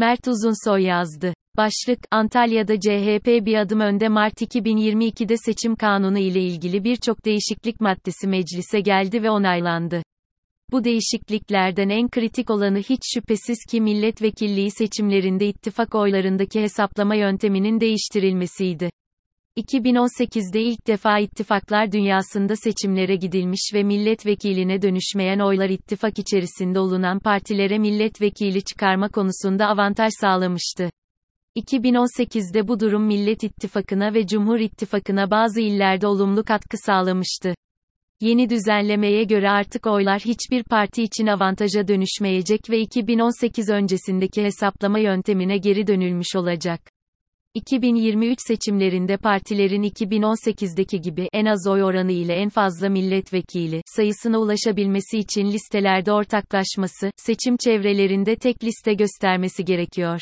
Mert Uzunsoy yazdı. Başlık, Antalya'da CHP bir adım önde Mart 2022'de seçim kanunu ile ilgili birçok değişiklik maddesi meclise geldi ve onaylandı. Bu değişikliklerden en kritik olanı hiç şüphesiz ki milletvekilliği seçimlerinde ittifak oylarındaki hesaplama yönteminin değiştirilmesiydi. 2018'de ilk defa ittifaklar dünyasında seçimlere gidilmiş ve milletvekiline dönüşmeyen oylar ittifak içerisinde olunan partilere milletvekili çıkarma konusunda avantaj sağlamıştı. 2018'de bu durum Millet İttifakı'na ve Cumhur İttifakı'na bazı illerde olumlu katkı sağlamıştı. Yeni düzenlemeye göre artık oylar hiçbir parti için avantaja dönüşmeyecek ve 2018 öncesindeki hesaplama yöntemine geri dönülmüş olacak. 2023 seçimlerinde partilerin 2018'deki gibi en az oy oranı ile en fazla milletvekili sayısına ulaşabilmesi için listelerde ortaklaşması, seçim çevrelerinde tek liste göstermesi gerekiyor.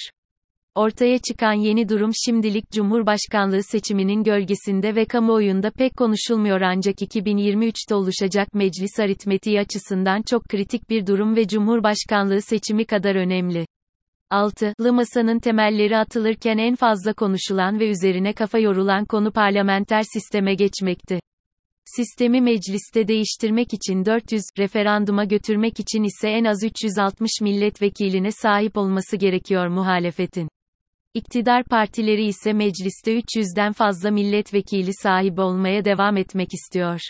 Ortaya çıkan yeni durum şimdilik Cumhurbaşkanlığı seçiminin gölgesinde ve kamuoyunda pek konuşulmuyor ancak 2023'te oluşacak meclis aritmetiği açısından çok kritik bir durum ve Cumhurbaşkanlığı seçimi kadar önemli. 6. Lı masanın temelleri atılırken en fazla konuşulan ve üzerine kafa yorulan konu parlamenter sisteme geçmekti. Sistemi mecliste değiştirmek için 400, referanduma götürmek için ise en az 360 milletvekiline sahip olması gerekiyor muhalefetin. İktidar partileri ise mecliste 300'den fazla milletvekili sahibi olmaya devam etmek istiyor.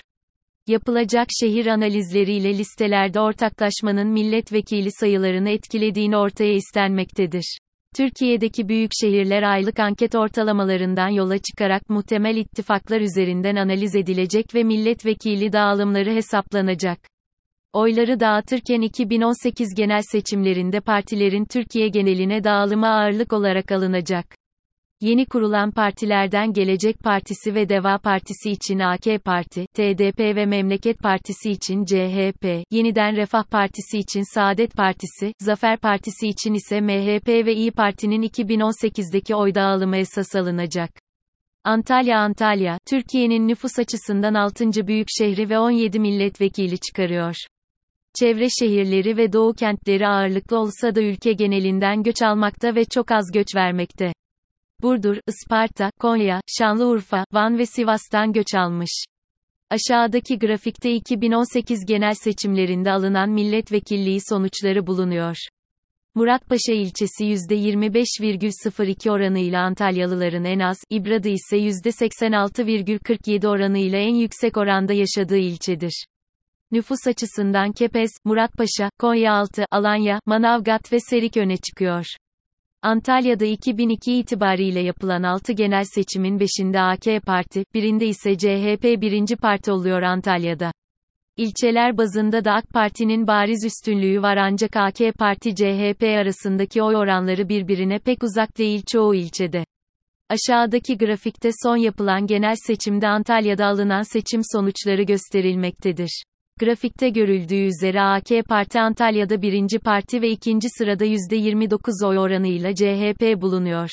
Yapılacak şehir analizleriyle listelerde ortaklaşmanın milletvekili sayılarını etkilediğini ortaya istenmektedir. Türkiye'deki büyük şehirler aylık anket ortalamalarından yola çıkarak muhtemel ittifaklar üzerinden analiz edilecek ve milletvekili dağılımları hesaplanacak. Oyları dağıtırken 2018 genel seçimlerinde partilerin Türkiye geneline dağılımı ağırlık olarak alınacak. Yeni kurulan partilerden Gelecek Partisi ve Deva Partisi için AK Parti, TDP ve Memleket Partisi için CHP, Yeniden Refah Partisi için Saadet Partisi, Zafer Partisi için ise MHP ve İyi Parti'nin 2018'deki oy dağılımı esas alınacak. Antalya Antalya, Türkiye'nin nüfus açısından 6. büyük şehri ve 17 milletvekili çıkarıyor. Çevre şehirleri ve doğu kentleri ağırlıklı olsa da ülke genelinden göç almakta ve çok az göç vermekte. Burdur, Isparta, Konya, Şanlıurfa, Van ve Sivas'tan göç almış. Aşağıdaki grafikte 2018 genel seçimlerinde alınan milletvekilliği sonuçları bulunuyor. Muratpaşa ilçesi %25,02 oranıyla Antalyalıların en az, İbradı ise %86,47 oranıyla en yüksek oranda yaşadığı ilçedir. Nüfus açısından Kepez, Muratpaşa, Konyaaltı, Alanya, Manavgat ve Serik öne çıkıyor. Antalya'da 2002 itibariyle yapılan 6 genel seçimin 5'inde AK Parti, birinde ise CHP birinci parti oluyor Antalya'da. İlçeler bazında da AK Parti'nin bariz üstünlüğü var ancak AK Parti CHP arasındaki oy oranları birbirine pek uzak değil çoğu ilçede. Aşağıdaki grafikte son yapılan genel seçimde Antalya'da alınan seçim sonuçları gösterilmektedir. Grafikte görüldüğü üzere AK Parti Antalya'da birinci parti ve ikinci sırada %29 oy oranıyla CHP bulunuyor.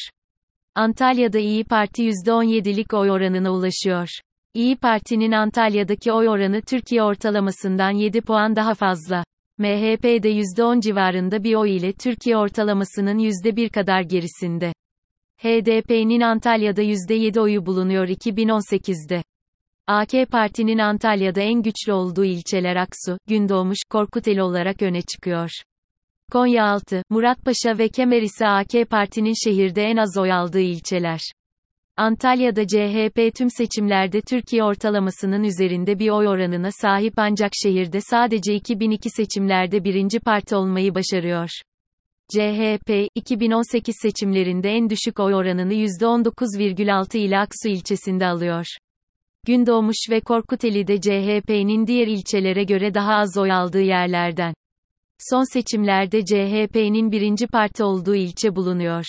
Antalya'da İyi Parti %17'lik oy oranına ulaşıyor. İyi Parti'nin Antalya'daki oy oranı Türkiye ortalamasından 7 puan daha fazla. MHP de %10 civarında bir oy ile Türkiye ortalamasının %1 kadar gerisinde. HDP'nin Antalya'da %7 oyu bulunuyor 2018'de. AK Parti'nin Antalya'da en güçlü olduğu ilçeler Aksu, Gündoğmuş, Korkuteli olarak öne çıkıyor. Konyaaltı, Muratpaşa ve Kemer ise AK Parti'nin şehirde en az oy aldığı ilçeler. Antalya'da CHP tüm seçimlerde Türkiye ortalamasının üzerinde bir oy oranına sahip ancak şehirde sadece 2002 seçimlerde birinci parti olmayı başarıyor. CHP, 2018 seçimlerinde en düşük oy oranını %19,6 ile Aksu ilçesinde alıyor. Gündoğmuş ve Korkuteli de CHP'nin diğer ilçelere göre daha az oy aldığı yerlerden. Son seçimlerde CHP'nin birinci parti olduğu ilçe bulunuyor.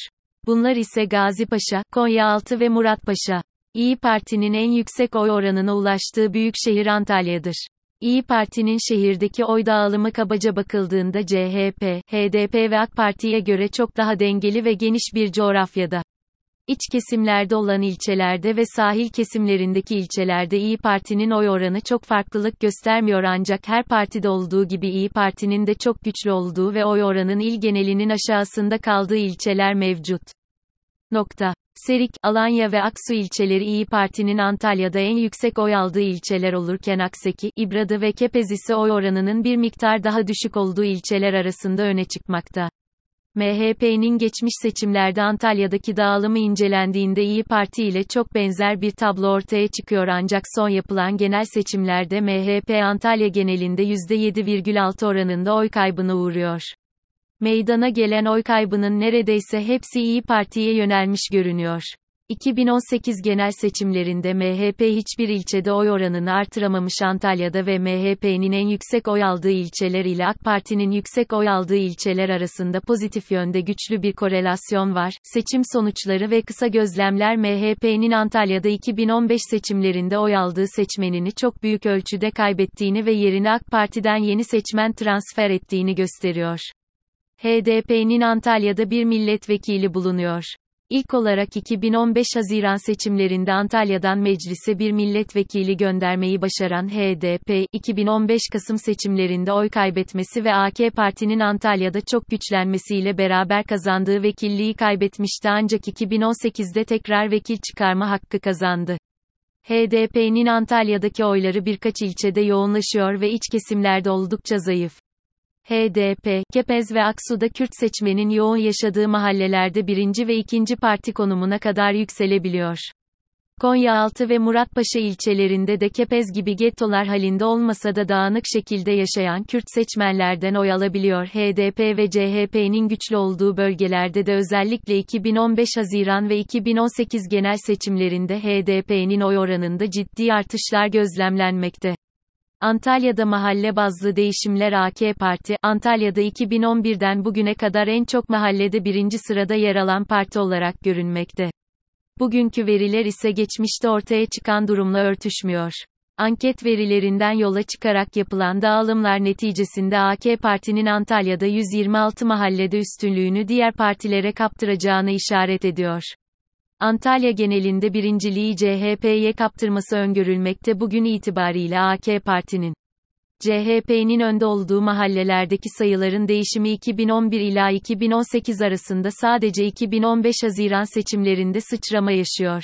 Bunlar ise Gazipaşa, Konyaaltı ve Muratpaşa. İyi Parti'nin en yüksek oy oranına ulaştığı büyük şehir Antalya'dır. İyi Parti'nin şehirdeki oy dağılımı kabaca bakıldığında CHP, HDP ve AK Parti'ye göre çok daha dengeli ve geniş bir coğrafyada. İç kesimlerde olan ilçelerde ve sahil kesimlerindeki ilçelerde İyi Parti'nin oy oranı çok farklılık göstermiyor ancak her partide olduğu gibi İyi Parti'nin de çok güçlü olduğu ve oy oranın il genelinin aşağısında kaldığı ilçeler mevcut. Nokta. Serik, Alanya ve Aksu ilçeleri İyi Parti'nin Antalya'da en yüksek oy aldığı ilçeler olurken Akseki, İbradı ve Kepez ise oy oranının bir miktar daha düşük olduğu ilçeler arasında öne çıkmakta. MHP'nin geçmiş seçimlerde Antalya'daki dağılımı incelendiğinde İyi Parti ile çok benzer bir tablo ortaya çıkıyor ancak son yapılan genel seçimlerde MHP Antalya genelinde %7,6 oranında oy kaybına uğruyor. Meydana gelen oy kaybının neredeyse hepsi İyi Parti'ye yönelmiş görünüyor. 2018 genel seçimlerinde MHP hiçbir ilçede oy oranını artıramamış Antalya'da ve MHP'nin en yüksek oy aldığı ilçeler ile AK Parti'nin yüksek oy aldığı ilçeler arasında pozitif yönde güçlü bir korelasyon var. Seçim sonuçları ve kısa gözlemler MHP'nin Antalya'da 2015 seçimlerinde oy aldığı seçmenini çok büyük ölçüde kaybettiğini ve yerine AK Parti'den yeni seçmen transfer ettiğini gösteriyor. HDP'nin Antalya'da bir milletvekili bulunuyor. İlk olarak 2015 Haziran seçimlerinde Antalya'dan meclise bir milletvekili göndermeyi başaran HDP, 2015 Kasım seçimlerinde oy kaybetmesi ve AK Parti'nin Antalya'da çok güçlenmesiyle beraber kazandığı vekilliği kaybetmişti ancak 2018'de tekrar vekil çıkarma hakkı kazandı. HDP'nin Antalya'daki oyları birkaç ilçede yoğunlaşıyor ve iç kesimlerde oldukça zayıf. HDP, Kepez ve Aksu'da Kürt seçmenin yoğun yaşadığı mahallelerde birinci ve ikinci parti konumuna kadar yükselebiliyor. Konyaaltı ve Muratpaşa ilçelerinde de Kepez gibi gettolar halinde olmasa da dağınık şekilde yaşayan Kürt seçmenlerden oy alabiliyor. HDP ve CHP'nin güçlü olduğu bölgelerde de özellikle 2015 Haziran ve 2018 genel seçimlerinde HDP'nin oy oranında ciddi artışlar gözlemlenmekte. Antalya'da mahalle bazlı değişimler AK Parti, Antalya'da 2011'den bugüne kadar en çok mahallede birinci sırada yer alan parti olarak görünmekte. Bugünkü veriler ise geçmişte ortaya çıkan durumla örtüşmüyor. Anket verilerinden yola çıkarak yapılan dağılımlar neticesinde AK Parti'nin Antalya'da 126 mahallede üstünlüğünü diğer partilere kaptıracağını işaret ediyor. Antalya genelinde birinciliği CHP'ye kaptırması öngörülmekte bugün itibariyle AK Parti'nin. CHP'nin önde olduğu mahallelerdeki sayıların değişimi 2011 ila 2018 arasında sadece 2015 Haziran seçimlerinde sıçrama yaşıyor.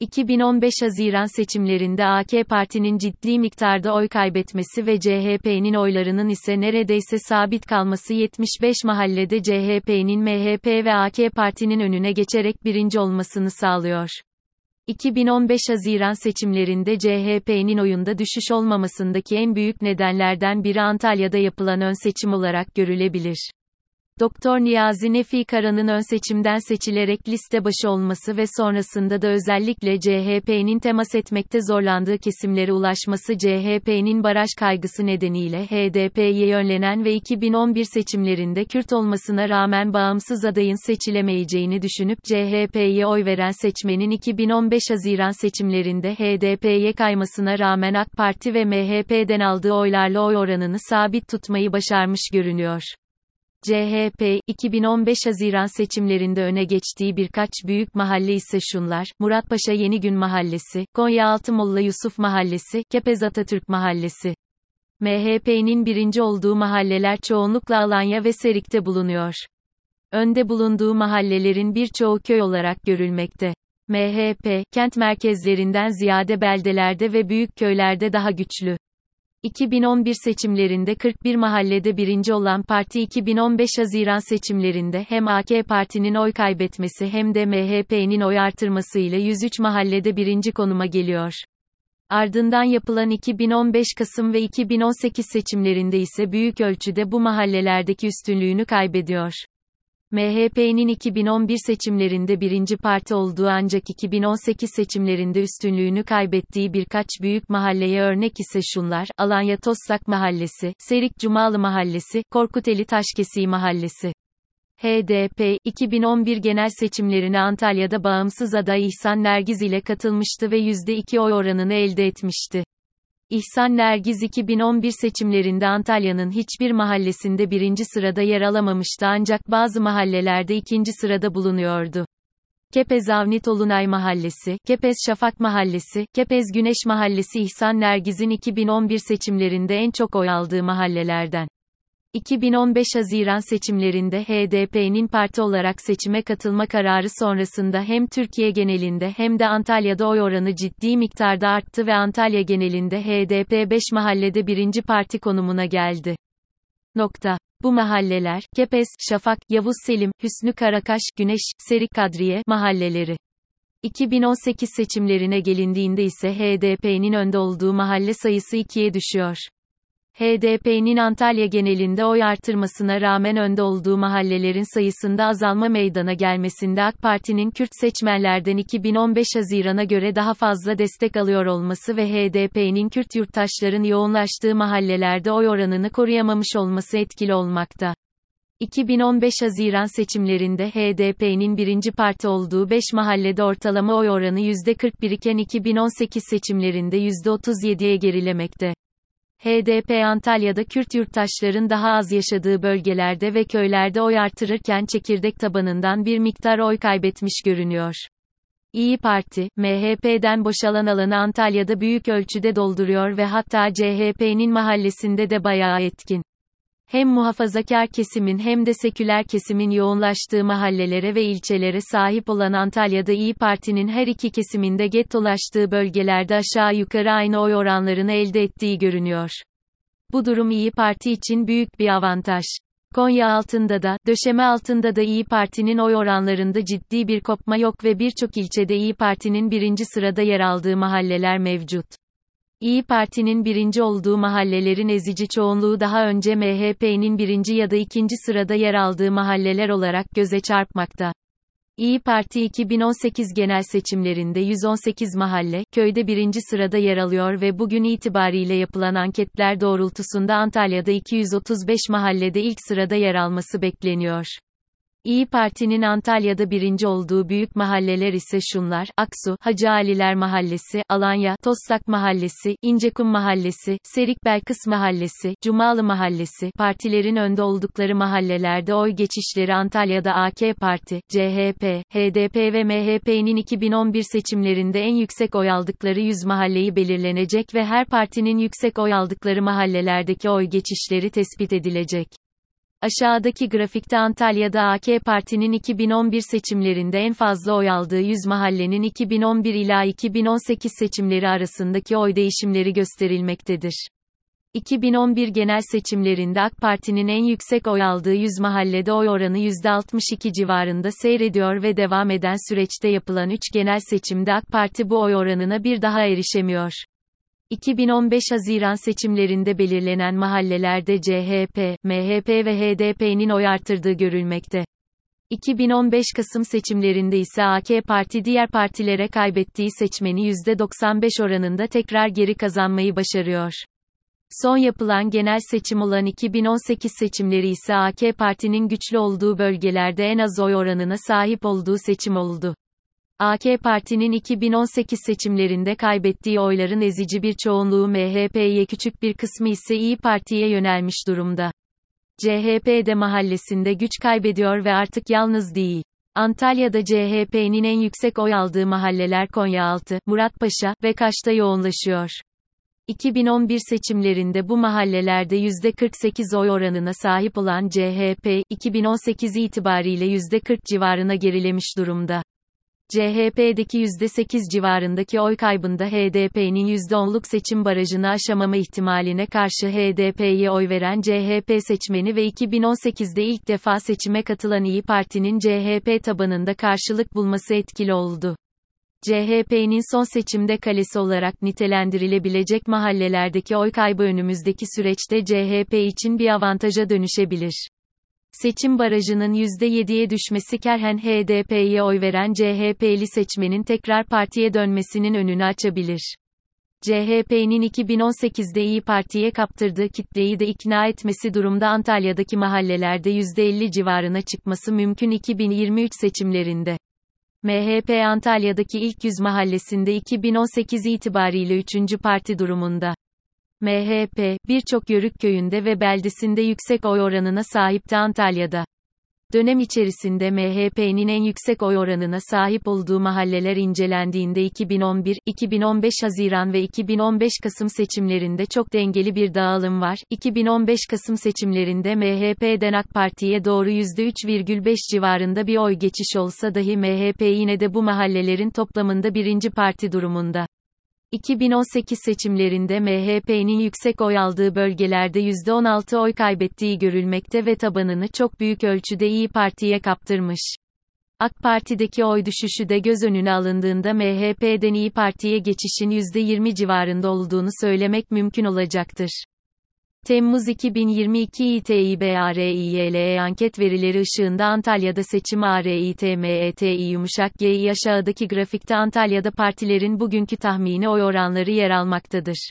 2015 Haziran seçimlerinde AK Parti'nin ciddi miktarda oy kaybetmesi ve CHP'nin oylarının ise neredeyse sabit kalması 75 mahallede CHP'nin MHP ve AK Parti'nin önüne geçerek birinci olmasını sağlıyor. 2015 Haziran seçimlerinde CHP'nin oyunda düşüş olmamasındaki en büyük nedenlerden biri Antalya'da yapılan ön seçim olarak görülebilir. Doktor Niyazi Nefi Kara'nın ön seçimden seçilerek liste başı olması ve sonrasında da özellikle CHP'nin temas etmekte zorlandığı kesimlere ulaşması CHP'nin baraj kaygısı nedeniyle HDP'ye yönlenen ve 2011 seçimlerinde Kürt olmasına rağmen bağımsız adayın seçilemeyeceğini düşünüp CHP'ye oy veren seçmenin 2015 Haziran seçimlerinde HDP'ye kaymasına rağmen AK Parti ve MHP'den aldığı oylarla oy oranını sabit tutmayı başarmış görünüyor. CHP, 2015 Haziran seçimlerinde öne geçtiği birkaç büyük mahalle ise şunlar, Muratpaşa Yenigün Mahallesi, Konyaaltı Molla Yusuf Mahallesi, Kepez Atatürk Mahallesi. MHP'nin birinci olduğu mahalleler çoğunlukla Alanya ve Serik'te bulunuyor. Önde bulunduğu mahallelerin birçoğu köy olarak görülmekte. MHP, kent merkezlerinden ziyade beldelerde ve büyük köylerde daha güçlü. 2011 seçimlerinde 41 mahallede birinci olan parti 2015 Haziran seçimlerinde hem AK Parti'nin oy kaybetmesi hem de MHP'nin oy artırması ile 103 mahallede birinci konuma geliyor. Ardından yapılan 2015 Kasım ve 2018 seçimlerinde ise büyük ölçüde bu mahallelerdeki üstünlüğünü kaybediyor. MHP'nin 2011 seçimlerinde birinci parti olduğu ancak 2018 seçimlerinde üstünlüğünü kaybettiği birkaç büyük mahalleye örnek ise şunlar, Alanya Toslak Mahallesi, Serik Cumalı Mahallesi, Korkuteli Taşkesi Mahallesi. HDP, 2011 genel seçimlerine Antalya'da bağımsız aday İhsan Nergiz ile katılmıştı ve %2 oy oranını elde etmişti. İhsan Nergiz 2011 seçimlerinde Antalya'nın hiçbir mahallesinde birinci sırada yer alamamıştı ancak bazı mahallelerde ikinci sırada bulunuyordu. Kepez Avni Tolunay Mahallesi, Kepez Şafak Mahallesi, Kepez Güneş Mahallesi İhsan Nergiz'in 2011 seçimlerinde en çok oy aldığı mahallelerden. 2015 Haziran seçimlerinde HDP'nin parti olarak seçime katılma kararı sonrasında hem Türkiye genelinde hem de Antalya'da oy oranı ciddi miktarda arttı ve Antalya genelinde HDP 5 mahallede birinci parti konumuna geldi. Nokta. Bu mahalleler, Kepez, Şafak, Yavuz Selim, Hüsnü Karakaş, Güneş, Serik Kadriye mahalleleri. 2018 seçimlerine gelindiğinde ise HDP'nin önde olduğu mahalle sayısı ikiye düşüyor. HDP'nin Antalya genelinde oy artırmasına rağmen önde olduğu mahallelerin sayısında azalma meydana gelmesinde AK Parti'nin Kürt seçmenlerden 2015 Haziran'a göre daha fazla destek alıyor olması ve HDP'nin Kürt yurttaşların yoğunlaştığı mahallelerde oy oranını koruyamamış olması etkili olmakta. 2015 Haziran seçimlerinde HDP'nin birinci parti olduğu 5 mahallede ortalama oy oranı %41 iken 2018 seçimlerinde %37'ye gerilemekte. HDP Antalya'da Kürt yurttaşların daha az yaşadığı bölgelerde ve köylerde oy artırırken çekirdek tabanından bir miktar oy kaybetmiş görünüyor. İyi Parti, MHP'den boşalan alanı Antalya'da büyük ölçüde dolduruyor ve hatta CHP'nin mahallesinde de bayağı etkin hem muhafazakar kesimin hem de seküler kesimin yoğunlaştığı mahallelere ve ilçelere sahip olan Antalya'da İyi Parti'nin her iki kesiminde gettolaştığı bölgelerde aşağı yukarı aynı oy oranlarını elde ettiği görünüyor. Bu durum İyi Parti için büyük bir avantaj. Konya altında da, döşeme altında da İyi Parti'nin oy oranlarında ciddi bir kopma yok ve birçok ilçede İyi Parti'nin birinci sırada yer aldığı mahalleler mevcut. İyi Parti'nin birinci olduğu mahallelerin ezici çoğunluğu daha önce MHP'nin birinci ya da ikinci sırada yer aldığı mahalleler olarak göze çarpmakta. İyi Parti 2018 genel seçimlerinde 118 mahalle, köyde birinci sırada yer alıyor ve bugün itibariyle yapılan anketler doğrultusunda Antalya'da 235 mahallede ilk sırada yer alması bekleniyor. İyi Parti'nin Antalya'da birinci olduğu büyük mahalleler ise şunlar, Aksu, Hacı Aliler Mahallesi, Alanya, Tossak Mahallesi, İncekum Mahallesi, Serik Belkıs Mahallesi, Cumalı Mahallesi, partilerin önde oldukları mahallelerde oy geçişleri Antalya'da AK Parti, CHP, HDP ve MHP'nin 2011 seçimlerinde en yüksek oy aldıkları 100 mahalleyi belirlenecek ve her partinin yüksek oy aldıkları mahallelerdeki oy geçişleri tespit edilecek. Aşağıdaki grafikte Antalya'da AK Parti'nin 2011 seçimlerinde en fazla oy aldığı 100 mahallenin 2011 ila 2018 seçimleri arasındaki oy değişimleri gösterilmektedir. 2011 genel seçimlerinde AK Parti'nin en yüksek oy aldığı 100 mahallede oy oranı %62 civarında seyrediyor ve devam eden süreçte yapılan 3 genel seçimde AK Parti bu oy oranına bir daha erişemiyor. 2015 Haziran seçimlerinde belirlenen mahallelerde CHP, MHP ve HDP'nin oy artırdığı görülmekte. 2015 Kasım seçimlerinde ise AK Parti diğer partilere kaybettiği seçmeni %95 oranında tekrar geri kazanmayı başarıyor. Son yapılan genel seçim olan 2018 seçimleri ise AK Parti'nin güçlü olduğu bölgelerde en az oy oranına sahip olduğu seçim oldu. AK Parti'nin 2018 seçimlerinde kaybettiği oyların ezici bir çoğunluğu MHP'ye küçük bir kısmı ise İyi Parti'ye yönelmiş durumda. CHP de mahallesinde güç kaybediyor ve artık yalnız değil. Antalya'da CHP'nin en yüksek oy aldığı mahalleler Konyaaltı, Muratpaşa ve Kaş'ta yoğunlaşıyor. 2011 seçimlerinde bu mahallelerde %48 oy oranına sahip olan CHP, 2018 itibariyle %40 civarına gerilemiş durumda. CHP'deki %8 civarındaki oy kaybında HDP'nin %10'luk seçim barajını aşamama ihtimaline karşı HDP'ye oy veren CHP seçmeni ve 2018'de ilk defa seçime katılan İyi Parti'nin CHP tabanında karşılık bulması etkili oldu. CHP'nin son seçimde kalesi olarak nitelendirilebilecek mahallelerdeki oy kaybı önümüzdeki süreçte CHP için bir avantaja dönüşebilir. Seçim barajının %7'ye düşmesi kerhen HDP'ye oy veren CHP'li seçmenin tekrar partiye dönmesinin önünü açabilir. CHP'nin 2018'de İyi Parti'ye kaptırdığı kitleyi de ikna etmesi durumda Antalya'daki mahallelerde %50 civarına çıkması mümkün 2023 seçimlerinde. MHP Antalya'daki ilk 100 mahallesinde 2018 itibariyle 3. parti durumunda. MHP, birçok yörük köyünde ve beldesinde yüksek oy oranına sahipti Antalya'da. Dönem içerisinde MHP'nin en yüksek oy oranına sahip olduğu mahalleler incelendiğinde 2011, 2015 Haziran ve 2015 Kasım seçimlerinde çok dengeli bir dağılım var. 2015 Kasım seçimlerinde MHP'den AK Parti'ye doğru %3,5 civarında bir oy geçiş olsa dahi MHP yine de bu mahallelerin toplamında birinci parti durumunda. 2018 seçimlerinde MHP'nin yüksek oy aldığı bölgelerde %16 oy kaybettiği görülmekte ve tabanını çok büyük ölçüde İyi Parti'ye kaptırmış. AK Parti'deki oy düşüşü de göz önüne alındığında MHP'den İyi Parti'ye geçişin %20 civarında olduğunu söylemek mümkün olacaktır. Temmuz 2022 İTİBARİYLE anket verileri ışığında Antalya'da seçim ARİTMETİ yumuşak G'yi aşağıdaki grafikte Antalya'da partilerin bugünkü tahmini oy oranları yer almaktadır.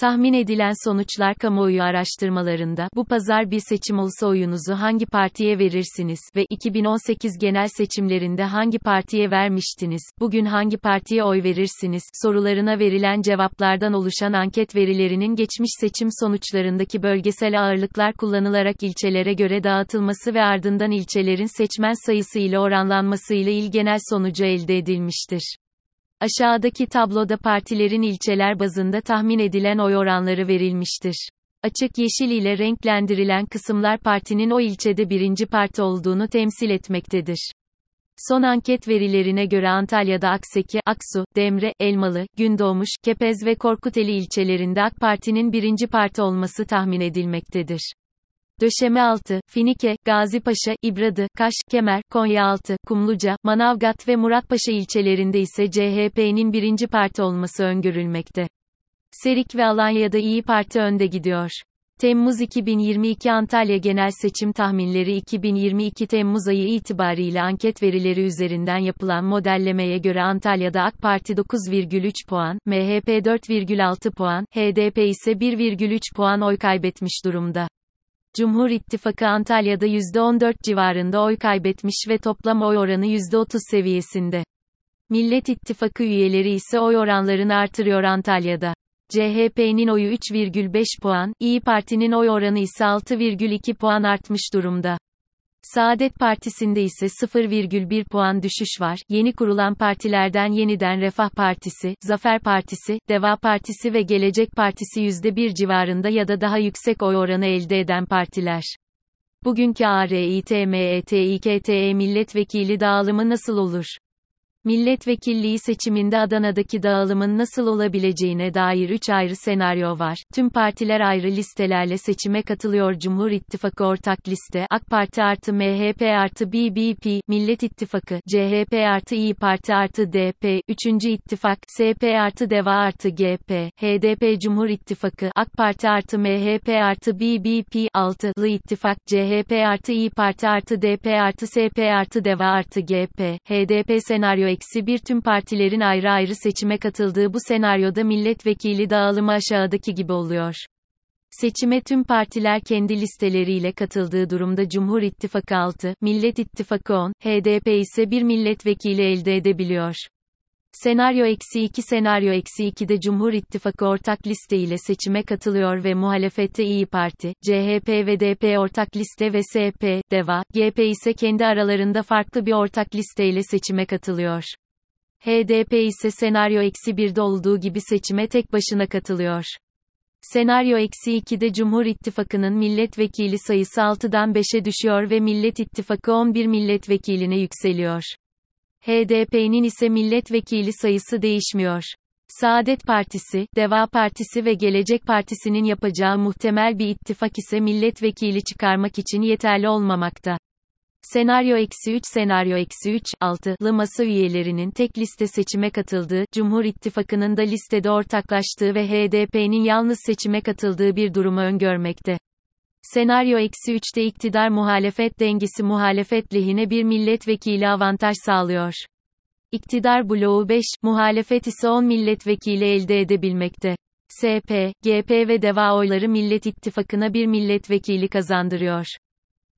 Tahmin edilen sonuçlar kamuoyu araştırmalarında bu pazar bir seçim olsa oyunuzu hangi partiye verirsiniz ve 2018 genel seçimlerinde hangi partiye vermiştiniz, bugün hangi partiye oy verirsiniz sorularına verilen cevaplardan oluşan anket verilerinin geçmiş seçim sonuçlarındaki bölgesel ağırlıklar kullanılarak ilçelere göre dağıtılması ve ardından ilçelerin seçmen sayısı ile oranlanması ile il genel sonucu elde edilmiştir. Aşağıdaki tabloda partilerin ilçeler bazında tahmin edilen oy oranları verilmiştir. Açık yeşil ile renklendirilen kısımlar partinin o ilçede birinci parti olduğunu temsil etmektedir. Son anket verilerine göre Antalya'da Akseki, Aksu, Demre, Elmalı, Gündoğmuş, Kepez ve Korkuteli ilçelerinde AK Parti'nin birinci parti olması tahmin edilmektedir. Döşemealtı, Finike, Gazipaşa, İbradı, Kaş, Kemer, Konyaaltı, Kumluca, Manavgat ve Muratpaşa ilçelerinde ise CHP'nin birinci parti olması öngörülmekte. Serik ve Alanya'da İyi Parti önde gidiyor. Temmuz 2022 Antalya Genel Seçim Tahminleri 2022 Temmuz ayı itibariyle anket verileri üzerinden yapılan modellemeye göre Antalya'da AK Parti 9,3 puan, MHP 4,6 puan, HDP ise 1,3 puan oy kaybetmiş durumda. Cumhur İttifakı Antalya'da %14 civarında oy kaybetmiş ve toplam oy oranı %30 seviyesinde. Millet İttifakı üyeleri ise oy oranlarını artırıyor Antalya'da. CHP'nin oyu 3,5 puan, İyi Parti'nin oy oranı ise 6,2 puan artmış durumda. Saadet Partisi'nde ise 0,1 puan düşüş var. Yeni kurulan partilerden Yeniden Refah Partisi, Zafer Partisi, Deva Partisi ve Gelecek Partisi %1 civarında ya da daha yüksek oy oranı elde eden partiler. Bugünkü ARİTMETİKTE milletvekili dağılımı nasıl olur? Milletvekilliği seçiminde Adana'daki dağılımın nasıl olabileceğine dair 3 ayrı senaryo var. Tüm partiler ayrı listelerle seçime katılıyor. Cumhur İttifakı ortak liste, AK Parti artı MHP artı BBP, Millet İttifakı, CHP artı İyi Parti artı DP, 3. İttifak, SP artı DEVA artı GP, HDP Cumhur İttifakı, AK Parti artı MHP artı BBP, 6'lı İttifak, CHP artı İyi Parti artı DP artı SP artı DEVA artı GP, HDP senaryo eksi bir tüm partilerin ayrı ayrı seçime katıldığı bu senaryoda milletvekili dağılımı aşağıdaki gibi oluyor. Seçime tüm partiler kendi listeleriyle katıldığı durumda Cumhur İttifakı 6, Millet İttifakı 10, HDP ise bir milletvekili elde edebiliyor. Senaryo eksi 2 Senaryo eksi 2'de Cumhur İttifakı ortak liste ile seçime katılıyor ve muhalefette İyi Parti, CHP ve DP ortak liste ve SP, DEVA, GP ise kendi aralarında farklı bir ortak liste ile seçime katılıyor. HDP ise senaryo eksi 1'de olduğu gibi seçime tek başına katılıyor. Senaryo eksi 2'de Cumhur İttifakı'nın milletvekili sayısı 6'dan 5'e düşüyor ve Millet İttifakı 11 milletvekiline yükseliyor. HDP'nin ise milletvekili sayısı değişmiyor. Saadet Partisi, Deva Partisi ve Gelecek Partisi'nin yapacağı muhtemel bir ittifak ise milletvekili çıkarmak için yeterli olmamakta. Senaryo eksi 3 Senaryo eksi 3, 6'lı masa üyelerinin tek liste seçime katıldığı, Cumhur İttifakı'nın da listede ortaklaştığı ve HDP'nin yalnız seçime katıldığı bir durumu öngörmekte. Senaryo eksi 3'te iktidar muhalefet dengesi muhalefet lehine bir milletvekili avantaj sağlıyor. İktidar bloğu 5, muhalefet ise 10 milletvekili elde edebilmekte. SP, GP ve DEVA oyları Millet İttifakı'na bir milletvekili kazandırıyor.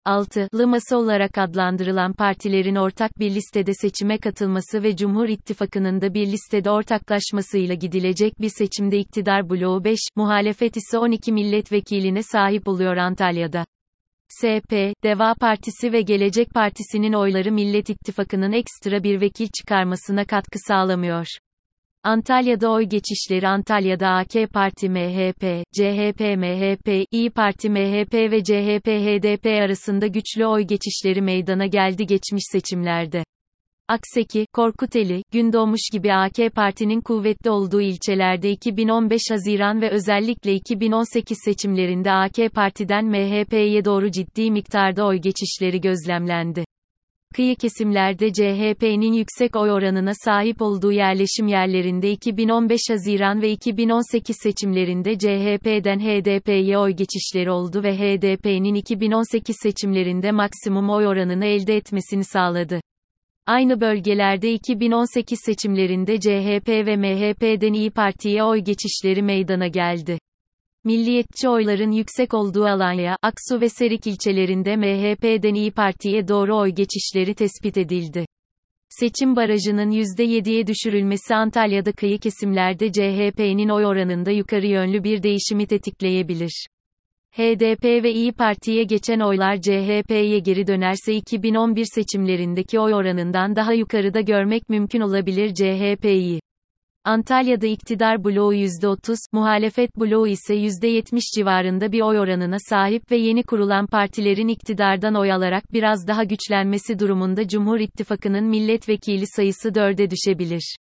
6'lı masa olarak adlandırılan partilerin ortak bir listede seçime katılması ve Cumhur İttifakı'nın da bir listede ortaklaşmasıyla gidilecek bir seçimde iktidar bloğu 5, muhalefet ise 12 milletvekiline sahip oluyor Antalya'da. SP, Deva Partisi ve Gelecek Partisi'nin oyları Millet İttifakı'nın ekstra bir vekil çıkarmasına katkı sağlamıyor. Antalya'da oy geçişleri Antalya'da AK Parti MHP, CHP MHP, İyi Parti MHP ve CHP HDP arasında güçlü oy geçişleri meydana geldi geçmiş seçimlerde. Akseki, Korkuteli, Gündoğmuş gibi AK Parti'nin kuvvetli olduğu ilçelerde 2015 Haziran ve özellikle 2018 seçimlerinde AK Parti'den MHP'ye doğru ciddi miktarda oy geçişleri gözlemlendi. Kıyı kesimlerde CHP'nin yüksek oy oranına sahip olduğu yerleşim yerlerinde 2015 Haziran ve 2018 seçimlerinde CHP'den HDP'ye oy geçişleri oldu ve HDP'nin 2018 seçimlerinde maksimum oy oranını elde etmesini sağladı. Aynı bölgelerde 2018 seçimlerinde CHP ve MHP'den İyi Parti'ye oy geçişleri meydana geldi. Milliyetçi oyların yüksek olduğu Alanya, Aksu ve Serik ilçelerinde MHP'den İyi Parti'ye doğru oy geçişleri tespit edildi. Seçim barajının %7'ye düşürülmesi Antalya'da kıyı kesimlerde CHP'nin oy oranında yukarı yönlü bir değişimi tetikleyebilir. HDP ve İyi Parti'ye geçen oylar CHP'ye geri dönerse 2011 seçimlerindeki oy oranından daha yukarıda görmek mümkün olabilir CHP'yi. Antalya'da iktidar bloğu %30, muhalefet bloğu ise %70 civarında bir oy oranına sahip ve yeni kurulan partilerin iktidardan oy alarak biraz daha güçlenmesi durumunda Cumhur İttifakı'nın milletvekili sayısı 4'e düşebilir.